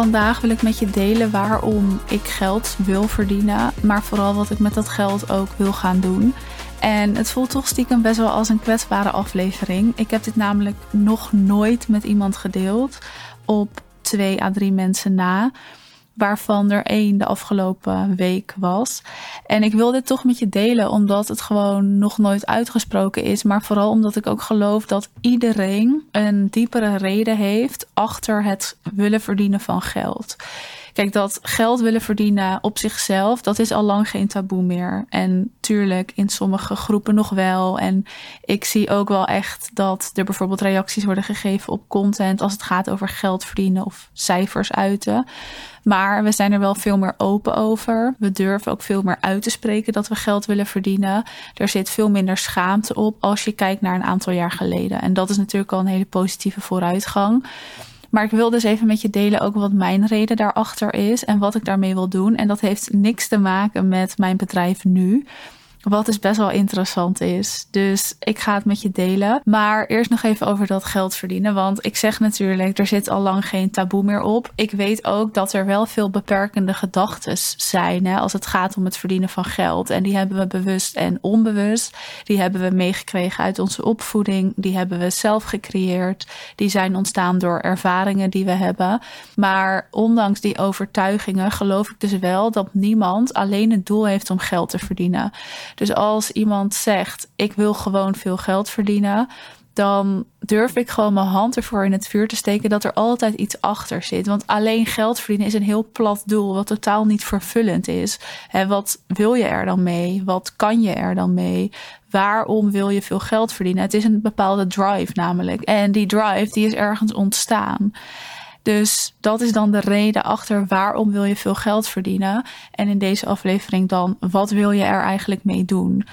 Vandaag wil ik met je delen waarom ik geld wil verdienen, maar vooral wat ik met dat geld ook wil gaan doen. En het voelt toch stiekem best wel als een kwetsbare aflevering. Ik heb dit namelijk nog nooit met iemand gedeeld op twee à drie mensen na waarvan er één de afgelopen week was. En ik wil dit toch met je delen, omdat het gewoon nog nooit uitgesproken is. Maar vooral omdat ik ook geloof dat iedereen een diepere reden heeft achter het willen verdienen van geld. Kijk, dat geld willen verdienen op zichzelf, dat is al lang geen taboe meer. En tuurlijk, in sommige groepen nog wel. En ik zie ook wel echt dat er bijvoorbeeld reacties worden gegeven op content als het gaat over geld verdienen of cijfers uiten. Maar we zijn er wel veel meer open over. We durven ook veel meer uit te spreken dat we geld willen verdienen. Er zit veel minder schaamte op als je kijkt naar een aantal jaar geleden. En dat is natuurlijk al een hele positieve vooruitgang. Maar ik wil dus even met je delen ook wat mijn reden daarachter is en wat ik daarmee wil doen. En dat heeft niks te maken met mijn bedrijf nu. Wat dus best wel interessant is. Dus ik ga het met je delen. Maar eerst nog even over dat geld verdienen. Want ik zeg natuurlijk, er zit al lang geen taboe meer op. Ik weet ook dat er wel veel beperkende gedachten zijn hè, als het gaat om het verdienen van geld. En die hebben we bewust en onbewust. Die hebben we meegekregen uit onze opvoeding. Die hebben we zelf gecreëerd. Die zijn ontstaan door ervaringen die we hebben. Maar ondanks die overtuigingen geloof ik dus wel dat niemand alleen het doel heeft om geld te verdienen. Dus als iemand zegt: Ik wil gewoon veel geld verdienen, dan durf ik gewoon mijn hand ervoor in het vuur te steken dat er altijd iets achter zit. Want alleen geld verdienen is een heel plat doel, wat totaal niet vervullend is. En wat wil je er dan mee? Wat kan je er dan mee? Waarom wil je veel geld verdienen? Het is een bepaalde drive namelijk. En die drive die is ergens ontstaan. Dus dat is dan de reden achter waarom wil je veel geld verdienen. En in deze aflevering dan, wat wil je er eigenlijk mee doen?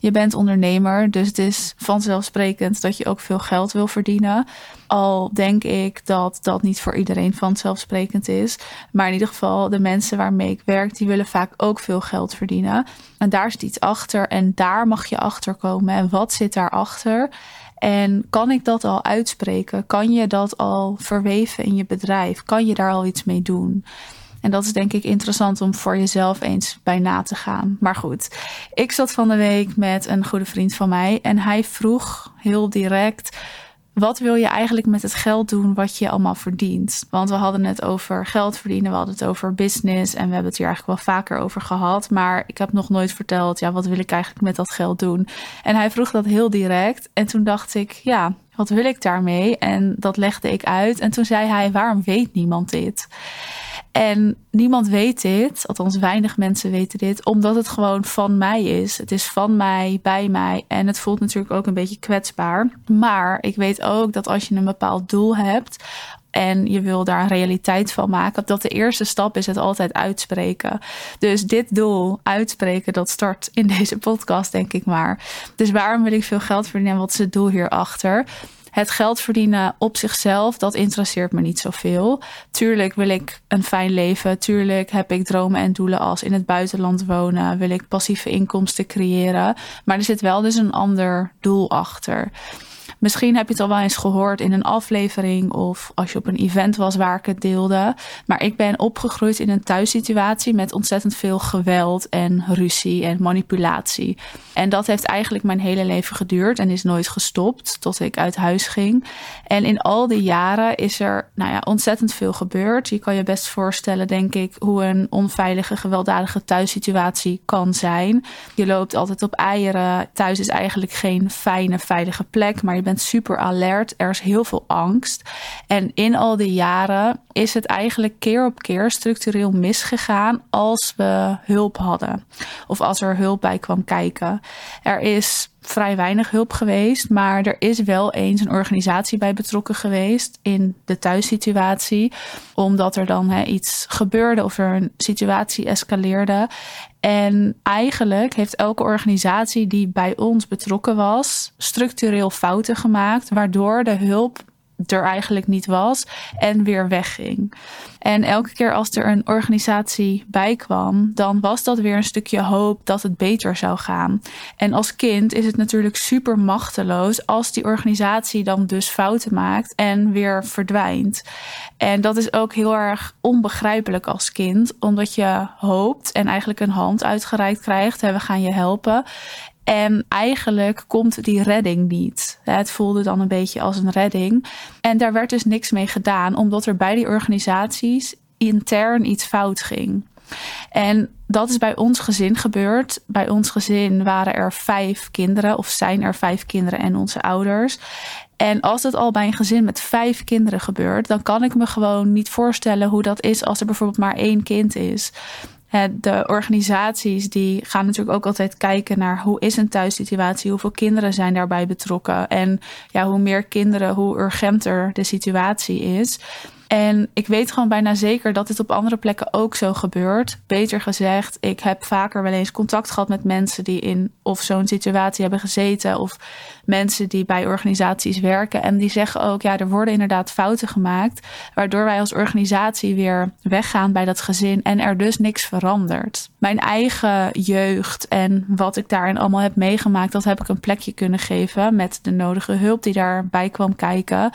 Je bent ondernemer, dus het is vanzelfsprekend dat je ook veel geld wil verdienen. Al denk ik dat dat niet voor iedereen vanzelfsprekend is. Maar in ieder geval, de mensen waarmee ik werk, die willen vaak ook veel geld verdienen. En daar zit iets achter en daar mag je achter komen. En wat zit daarachter? En kan ik dat al uitspreken? Kan je dat al verweven in je bedrijf? Kan je daar al iets mee doen? En dat is denk ik interessant om voor jezelf eens bij na te gaan. Maar goed, ik zat van de week met een goede vriend van mij en hij vroeg heel direct wat wil je eigenlijk met het geld doen wat je allemaal verdient? Want we hadden het over geld verdienen, we hadden het over business en we hebben het hier eigenlijk wel vaker over gehad. Maar ik heb nog nooit verteld, ja, wat wil ik eigenlijk met dat geld doen? En hij vroeg dat heel direct. En toen dacht ik, ja, wat wil ik daarmee? En dat legde ik uit. En toen zei hij, waarom weet niemand dit? En niemand weet dit, althans weinig mensen weten dit, omdat het gewoon van mij is. Het is van mij, bij mij en het voelt natuurlijk ook een beetje kwetsbaar. Maar ik weet ook dat als je een bepaald doel hebt, en je wil daar een realiteit van maken, dat de eerste stap is het altijd uitspreken. Dus dit doel uitspreken, dat start in deze podcast, denk ik maar. Dus waarom wil ik veel geld verdienen en wat is het doel hierachter? Het geld verdienen op zichzelf, dat interesseert me niet zoveel. Tuurlijk wil ik een fijn leven. Tuurlijk heb ik dromen en doelen als in het buitenland wonen. Wil ik passieve inkomsten creëren. Maar er zit wel dus een ander doel achter. Misschien heb je het al wel eens gehoord in een aflevering of als je op een event was waar ik het deelde. Maar ik ben opgegroeid in een thuissituatie met ontzettend veel geweld en ruzie en manipulatie. En dat heeft eigenlijk mijn hele leven geduurd en is nooit gestopt tot ik uit huis ging. En in al die jaren is er nou ja, ontzettend veel gebeurd. Je kan je best voorstellen, denk ik, hoe een onveilige, gewelddadige thuissituatie kan zijn. Je loopt altijd op eieren. Thuis is eigenlijk geen fijne, veilige plek, maar je super alert. Er is heel veel angst. En in al die jaren is het eigenlijk keer op keer structureel misgegaan als we hulp hadden. Of als er hulp bij kwam kijken. Er is vrij weinig hulp geweest, maar er is wel eens een organisatie bij betrokken geweest in de thuissituatie, omdat er dan hè, iets gebeurde of er een situatie escaleerde. En eigenlijk heeft elke organisatie die bij ons betrokken was, structureel fouten gemaakt, waardoor de hulp er eigenlijk niet was en weer wegging. En elke keer als er een organisatie bij kwam, dan was dat weer een stukje hoop dat het beter zou gaan. En als kind is het natuurlijk super machteloos als die organisatie dan dus fouten maakt en weer verdwijnt. En dat is ook heel erg onbegrijpelijk als kind, omdat je hoopt en eigenlijk een hand uitgereikt krijgt. Hè, we gaan je helpen. En eigenlijk komt die redding niet. Het voelde dan een beetje als een redding. En daar werd dus niks mee gedaan, omdat er bij die organisaties intern iets fout ging. En dat is bij ons gezin gebeurd. Bij ons gezin waren er vijf kinderen, of zijn er vijf kinderen en onze ouders. En als het al bij een gezin met vijf kinderen gebeurt, dan kan ik me gewoon niet voorstellen hoe dat is als er bijvoorbeeld maar één kind is de organisaties die gaan natuurlijk ook altijd kijken naar hoe is een thuissituatie, hoeveel kinderen zijn daarbij betrokken en ja, hoe meer kinderen, hoe urgenter de situatie is. En ik weet gewoon bijna zeker dat dit op andere plekken ook zo gebeurt. Beter gezegd, ik heb vaker wel eens contact gehad met mensen die in of zo'n situatie hebben gezeten. Of mensen die bij organisaties werken. En die zeggen ook, ja, er worden inderdaad fouten gemaakt. Waardoor wij als organisatie weer weggaan bij dat gezin en er dus niks verandert. Mijn eigen jeugd en wat ik daarin allemaal heb meegemaakt, dat heb ik een plekje kunnen geven met de nodige hulp die daarbij kwam kijken.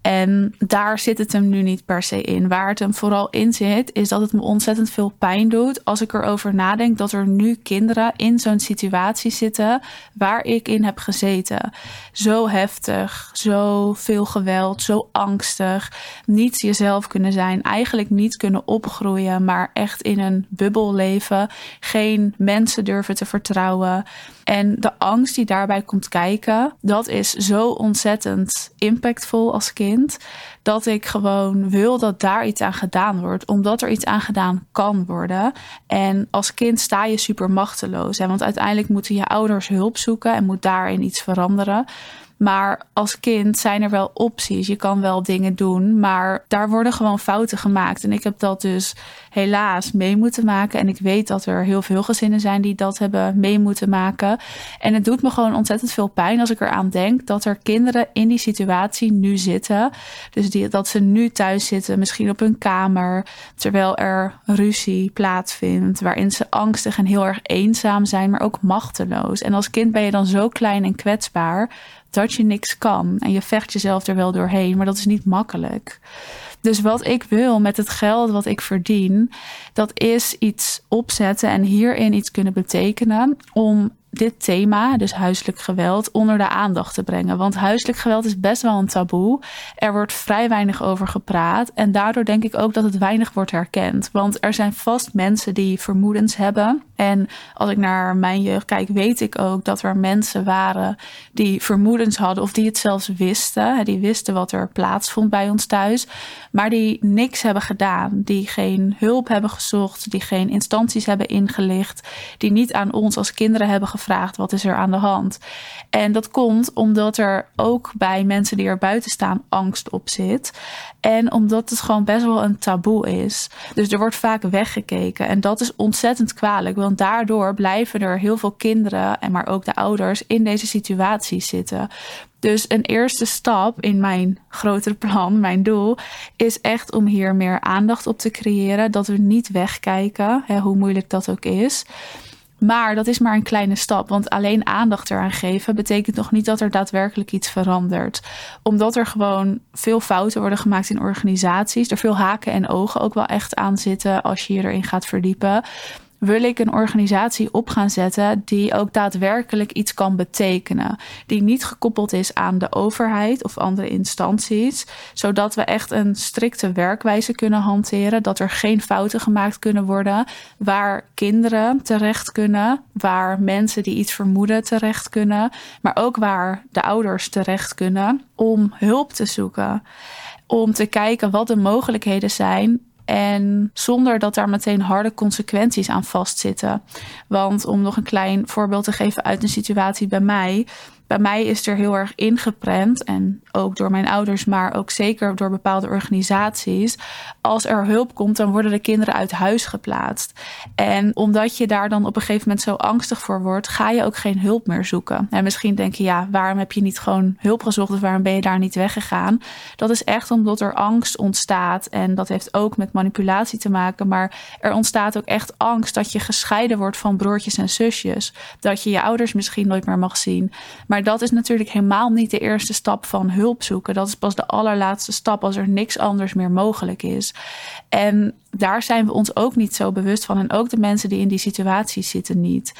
En daar zit het hem nu niet per se in. Waar het hem vooral in zit, is dat het me ontzettend veel pijn doet als ik erover nadenk dat er nu kinderen in zo'n situatie zitten waar ik in heb gezeten. Zo heftig, zo veel geweld, zo angstig, niet jezelf kunnen zijn, eigenlijk niet kunnen opgroeien, maar echt in een bubbel leven, geen mensen durven te vertrouwen. En de angst die daarbij komt kijken, dat is zo ontzettend impactvol als kind. Dat ik gewoon wil dat daar iets aan gedaan wordt. Omdat er iets aan gedaan kan worden. En als kind sta je super machteloos. Hè? Want uiteindelijk moeten je ouders hulp zoeken en moet daarin iets veranderen. Maar als kind zijn er wel opties. Je kan wel dingen doen, maar daar worden gewoon fouten gemaakt. En ik heb dat dus helaas mee moeten maken. En ik weet dat er heel veel gezinnen zijn die dat hebben mee moeten maken. En het doet me gewoon ontzettend veel pijn als ik eraan denk dat er kinderen in die situatie nu zitten. Dus die, dat ze nu thuis zitten, misschien op hun kamer, terwijl er ruzie plaatsvindt, waarin ze angstig en heel erg eenzaam zijn, maar ook machteloos. En als kind ben je dan zo klein en kwetsbaar dat je niks kan. En je vecht jezelf er wel doorheen, maar dat is niet makkelijk. Dus wat ik wil met het geld wat ik verdien, dat is iets opzetten en hierin iets kunnen betekenen om dit thema, dus huiselijk geweld, onder de aandacht te brengen. Want huiselijk geweld is best wel een taboe. Er wordt vrij weinig over gepraat. En daardoor denk ik ook dat het weinig wordt herkend. Want er zijn vast mensen die vermoedens hebben. En als ik naar mijn jeugd kijk, weet ik ook dat er mensen waren die vermoedens hadden of die het zelfs wisten. Die wisten wat er plaatsvond bij ons thuis. Maar die niks hebben gedaan. Die geen hulp hebben gezocht. Die geen instanties hebben ingelicht. Die niet aan ons als kinderen hebben gevraagd wat is er aan de hand. En dat komt omdat er ook bij mensen die er buiten staan angst op zit. En omdat het gewoon best wel een taboe is. Dus er wordt vaak weggekeken. En dat is ontzettend kwalijk. Want daardoor blijven er heel veel kinderen, en maar ook de ouders, in deze situatie zitten. Dus een eerste stap in mijn grotere plan, mijn doel, is echt om hier meer aandacht op te creëren. Dat we niet wegkijken, hè, hoe moeilijk dat ook is. Maar dat is maar een kleine stap, want alleen aandacht eraan geven betekent nog niet dat er daadwerkelijk iets verandert. Omdat er gewoon veel fouten worden gemaakt in organisaties, er veel haken en ogen ook wel echt aan zitten als je je erin gaat verdiepen wil ik een organisatie op gaan zetten die ook daadwerkelijk iets kan betekenen. Die niet gekoppeld is aan de overheid of andere instanties, zodat we echt een strikte werkwijze kunnen hanteren, dat er geen fouten gemaakt kunnen worden, waar kinderen terecht kunnen, waar mensen die iets vermoeden terecht kunnen, maar ook waar de ouders terecht kunnen om hulp te zoeken. Om te kijken wat de mogelijkheden zijn en zonder dat daar meteen harde consequenties aan vastzitten. Want om nog een klein voorbeeld te geven uit een situatie bij mij. bij mij is er heel erg ingeprent en ook door mijn ouders, maar ook zeker door bepaalde organisaties. Als er hulp komt, dan worden de kinderen uit huis geplaatst. En omdat je daar dan op een gegeven moment zo angstig voor wordt, ga je ook geen hulp meer zoeken. En misschien denk je, ja, waarom heb je niet gewoon hulp gezocht of waarom ben je daar niet weggegaan? Dat is echt omdat er angst ontstaat en dat heeft ook met manipulatie te maken. Maar er ontstaat ook echt angst dat je gescheiden wordt van broertjes en zusjes. Dat je je ouders misschien nooit meer mag zien. Maar dat is natuurlijk helemaal niet de eerste stap van hulp zoeken. Dat is pas de allerlaatste stap als er niks anders meer mogelijk is. En daar zijn we ons ook niet zo bewust van. En ook de mensen die in die situatie zitten niet.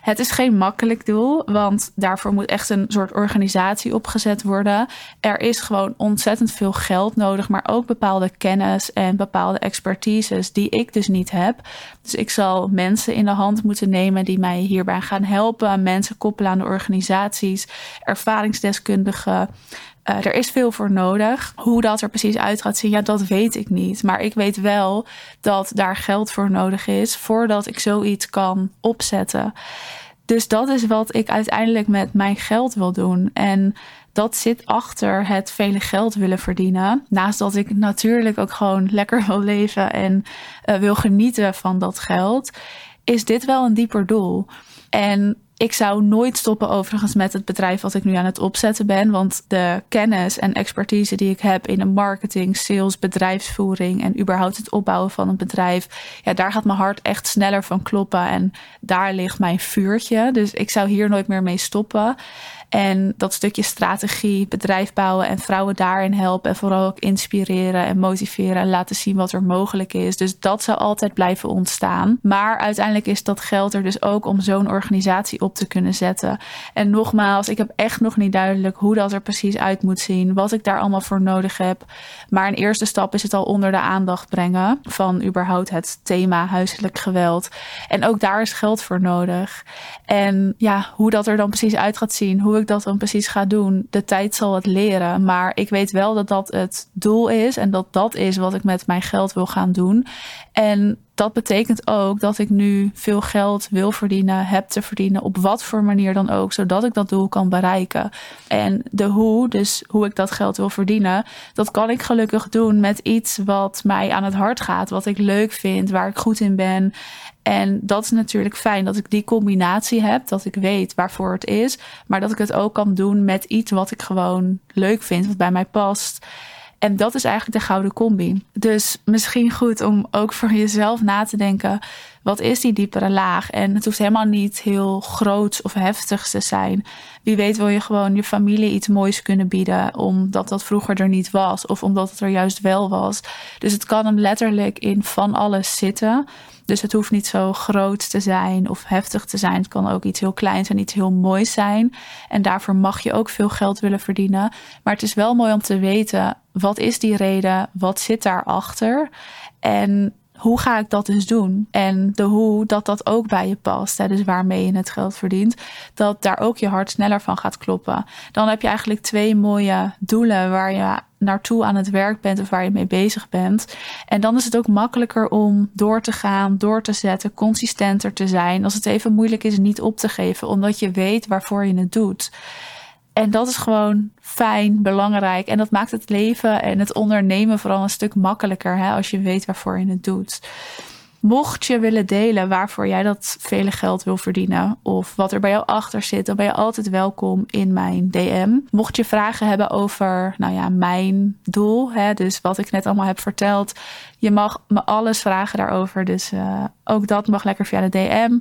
Het is geen makkelijk doel, want daarvoor moet echt een soort organisatie opgezet worden. Er is gewoon ontzettend veel geld nodig, maar ook bepaalde kennis en bepaalde expertises die ik dus niet heb. Dus ik zal mensen in de hand moeten nemen die mij hierbij gaan helpen. Mensen koppelen aan de organisaties, ervaringsdeskundigen. Uh, er is veel voor nodig. Hoe dat er precies uit gaat zien, ja, dat weet ik niet. Maar ik weet wel dat daar geld voor nodig is voordat ik zoiets kan opzetten. Dus dat is wat ik uiteindelijk met mijn geld wil doen. En dat zit achter het vele geld willen verdienen. Naast dat ik natuurlijk ook gewoon lekker wil leven en uh, wil genieten van dat geld, is dit wel een dieper doel. En ik zou nooit stoppen overigens met het bedrijf wat ik nu aan het opzetten ben. Want de kennis en expertise die ik heb in de marketing, sales, bedrijfsvoering en überhaupt het opbouwen van een bedrijf. Ja, daar gaat mijn hart echt sneller van kloppen. En daar ligt mijn vuurtje. Dus ik zou hier nooit meer mee stoppen. En dat stukje strategie, bedrijf bouwen en vrouwen daarin helpen. En vooral ook inspireren en motiveren en laten zien wat er mogelijk is. Dus dat zou altijd blijven ontstaan. Maar uiteindelijk is dat geld er dus ook om zo'n organisatie op te kunnen zetten. En nogmaals, ik heb echt nog niet duidelijk hoe dat er precies uit moet zien. Wat ik daar allemaal voor nodig heb. Maar een eerste stap is het al onder de aandacht brengen van überhaupt het thema huiselijk geweld. En ook daar is geld voor nodig. En ja, hoe dat er dan precies uit gaat zien, hoe ik dat dan precies ga doen, de tijd zal het leren. Maar ik weet wel dat dat het doel is en dat dat is wat ik met mijn geld wil gaan doen. En dat betekent ook dat ik nu veel geld wil verdienen, heb te verdienen, op wat voor manier dan ook, zodat ik dat doel kan bereiken. En de hoe, dus hoe ik dat geld wil verdienen, dat kan ik gelukkig doen met iets wat mij aan het hart gaat, wat ik leuk vind, waar ik goed in ben. En dat is natuurlijk fijn dat ik die combinatie heb, dat ik weet waarvoor het is, maar dat ik het ook kan doen met iets wat ik gewoon leuk vind, wat bij mij past. En dat is eigenlijk de gouden combi. Dus misschien goed om ook voor jezelf na te denken: wat is die diepere laag? En het hoeft helemaal niet heel groot of heftig te zijn. Wie weet wil je gewoon je familie iets moois kunnen bieden, omdat dat vroeger er niet was, of omdat het er juist wel was. Dus het kan hem letterlijk in van alles zitten. Dus het hoeft niet zo groot te zijn of heftig te zijn. Het kan ook iets heel kleins en iets heel moois zijn. En daarvoor mag je ook veel geld willen verdienen. Maar het is wel mooi om te weten, wat is die reden? Wat zit daarachter? En hoe ga ik dat dus doen? En de hoe, dat dat ook bij je past. Hè, dus waarmee je het geld verdient. Dat daar ook je hart sneller van gaat kloppen. Dan heb je eigenlijk twee mooie doelen waar je naartoe aan het werk bent of waar je mee bezig bent. En dan is het ook makkelijker om door te gaan, door te zetten, consistenter te zijn. Als het even moeilijk is, niet op te geven, omdat je weet waarvoor je het doet. En dat is gewoon fijn, belangrijk. En dat maakt het leven en het ondernemen vooral een stuk makkelijker hè, als je weet waarvoor je het doet. Mocht je willen delen waarvoor jij dat vele geld wil verdienen of wat er bij jou achter zit, dan ben je altijd welkom in mijn DM. Mocht je vragen hebben over, nou ja, mijn doel, hè, dus wat ik net allemaal heb verteld, je mag me alles vragen daarover. Dus uh, ook dat mag lekker via de DM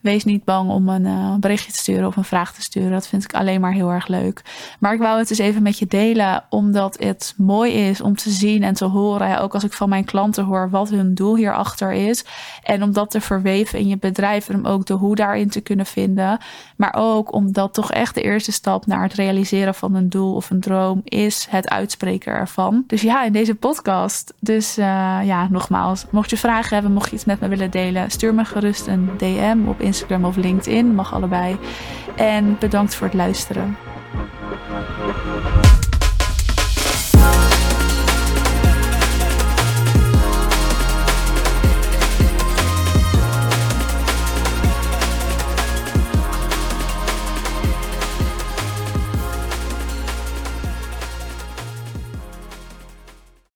wees niet bang om een uh, berichtje te sturen of een vraag te sturen. Dat vind ik alleen maar heel erg leuk. Maar ik wou het dus even met je delen, omdat het mooi is om te zien en te horen. ook als ik van mijn klanten hoor wat hun doel hierachter is. En om dat te verweven in je bedrijf en om ook de hoe daarin te kunnen vinden. Maar ook omdat toch echt de eerste stap naar het realiseren van een doel of een droom is het uitspreken ervan. Dus ja, in deze podcast. Dus uh, ja, nogmaals, mocht je vragen hebben, mocht je iets met me willen delen, stuur me gerust een DM op Instagram of LinkedIn, mag allebei. En bedankt voor het luisteren.